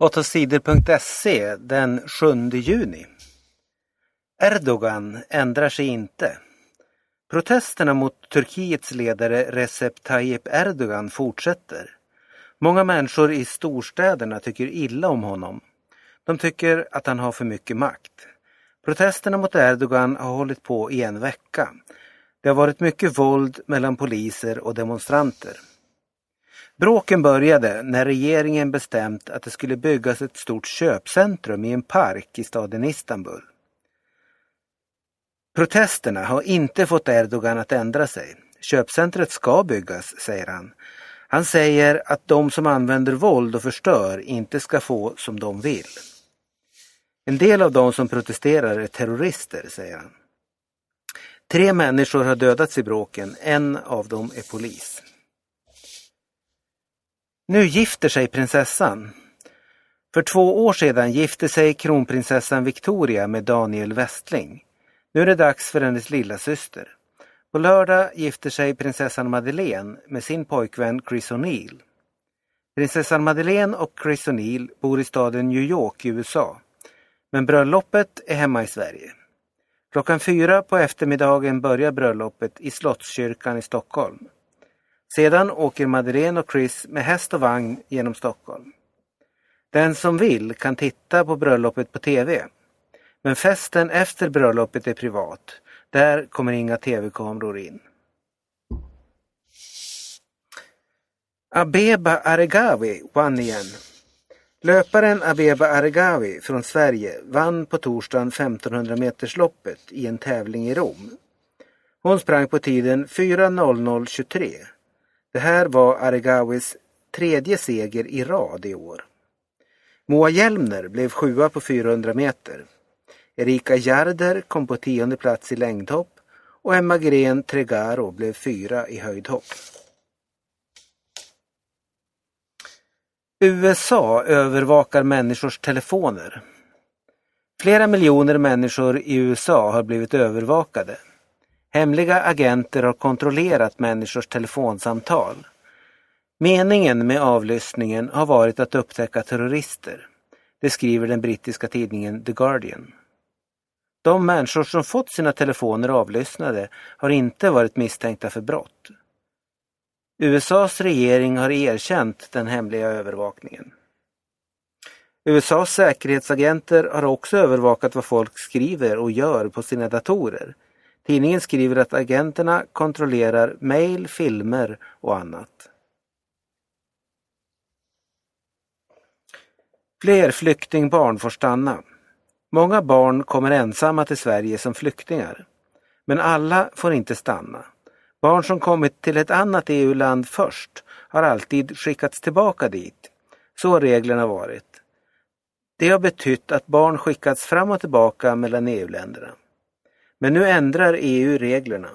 8sidor.se den 7 juni. Erdogan ändrar sig inte. Protesterna mot Turkiets ledare Recep Tayyip Erdogan fortsätter. Många människor i storstäderna tycker illa om honom. De tycker att han har för mycket makt. Protesterna mot Erdogan har hållit på i en vecka. Det har varit mycket våld mellan poliser och demonstranter. Bråken började när regeringen bestämt att det skulle byggas ett stort köpcentrum i en park i staden Istanbul. Protesterna har inte fått Erdogan att ändra sig. Köpcentret ska byggas, säger han. Han säger att de som använder våld och förstör inte ska få som de vill. En del av de som protesterar är terrorister, säger han. Tre människor har dödats i bråken, en av dem är polis. Nu gifter sig prinsessan. För två år sedan gifte sig kronprinsessan Victoria med Daniel Westling. Nu är det dags för hennes lilla syster. På lördag gifter sig prinsessan Madeleine med sin pojkvän Chris O'Neill. Prinsessan Madeleine och Chris O'Neill bor i staden New York i USA. Men bröllopet är hemma i Sverige. Klockan fyra på eftermiddagen börjar bröllopet i Slottskyrkan i Stockholm. Sedan åker Madeleine och Chris med häst och vagn genom Stockholm. Den som vill kan titta på bröllopet på TV. Men festen efter bröllopet är privat. Där kommer inga tv-kameror in. Abeba Aregawi vann igen. Löparen Abeba Aregawi från Sverige vann på torsdagen 1500 metersloppet i en tävling i Rom. Hon sprang på tiden 4.00.23. Det här var Aregawis tredje seger i rad i år. Moa Hjelmner blev sjua på 400 meter. Erika Jarder kom på tionde plats i längdhopp och Emma Gren Tregaro blev fyra i höjdhopp. USA övervakar människors telefoner. Flera miljoner människor i USA har blivit övervakade. Hemliga agenter har kontrollerat människors telefonsamtal. Meningen med avlyssningen har varit att upptäcka terrorister. Det skriver den brittiska tidningen The Guardian. De människor som fått sina telefoner avlyssnade har inte varit misstänkta för brott. USAs regering har erkänt den hemliga övervakningen. USAs säkerhetsagenter har också övervakat vad folk skriver och gör på sina datorer. Tidningen skriver att agenterna kontrollerar mejl, filmer och annat. Fler flyktingbarn får stanna. Många barn kommer ensamma till Sverige som flyktingar. Men alla får inte stanna. Barn som kommit till ett annat EU-land först har alltid skickats tillbaka dit. Så har reglerna varit. Det har betytt att barn skickats fram och tillbaka mellan EU-länderna. Men nu ändrar EU reglerna.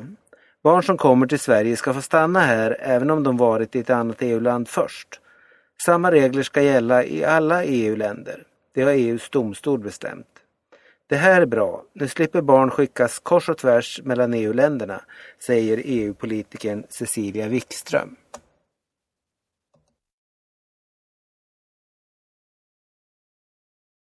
Barn som kommer till Sverige ska få stanna här även om de varit i ett annat EU-land först. Samma regler ska gälla i alla EU-länder. Det har EUs domstol bestämt. Det här är bra. Nu slipper barn skickas kors och tvärs mellan EU-länderna, säger EU-politikern Cecilia Wikström.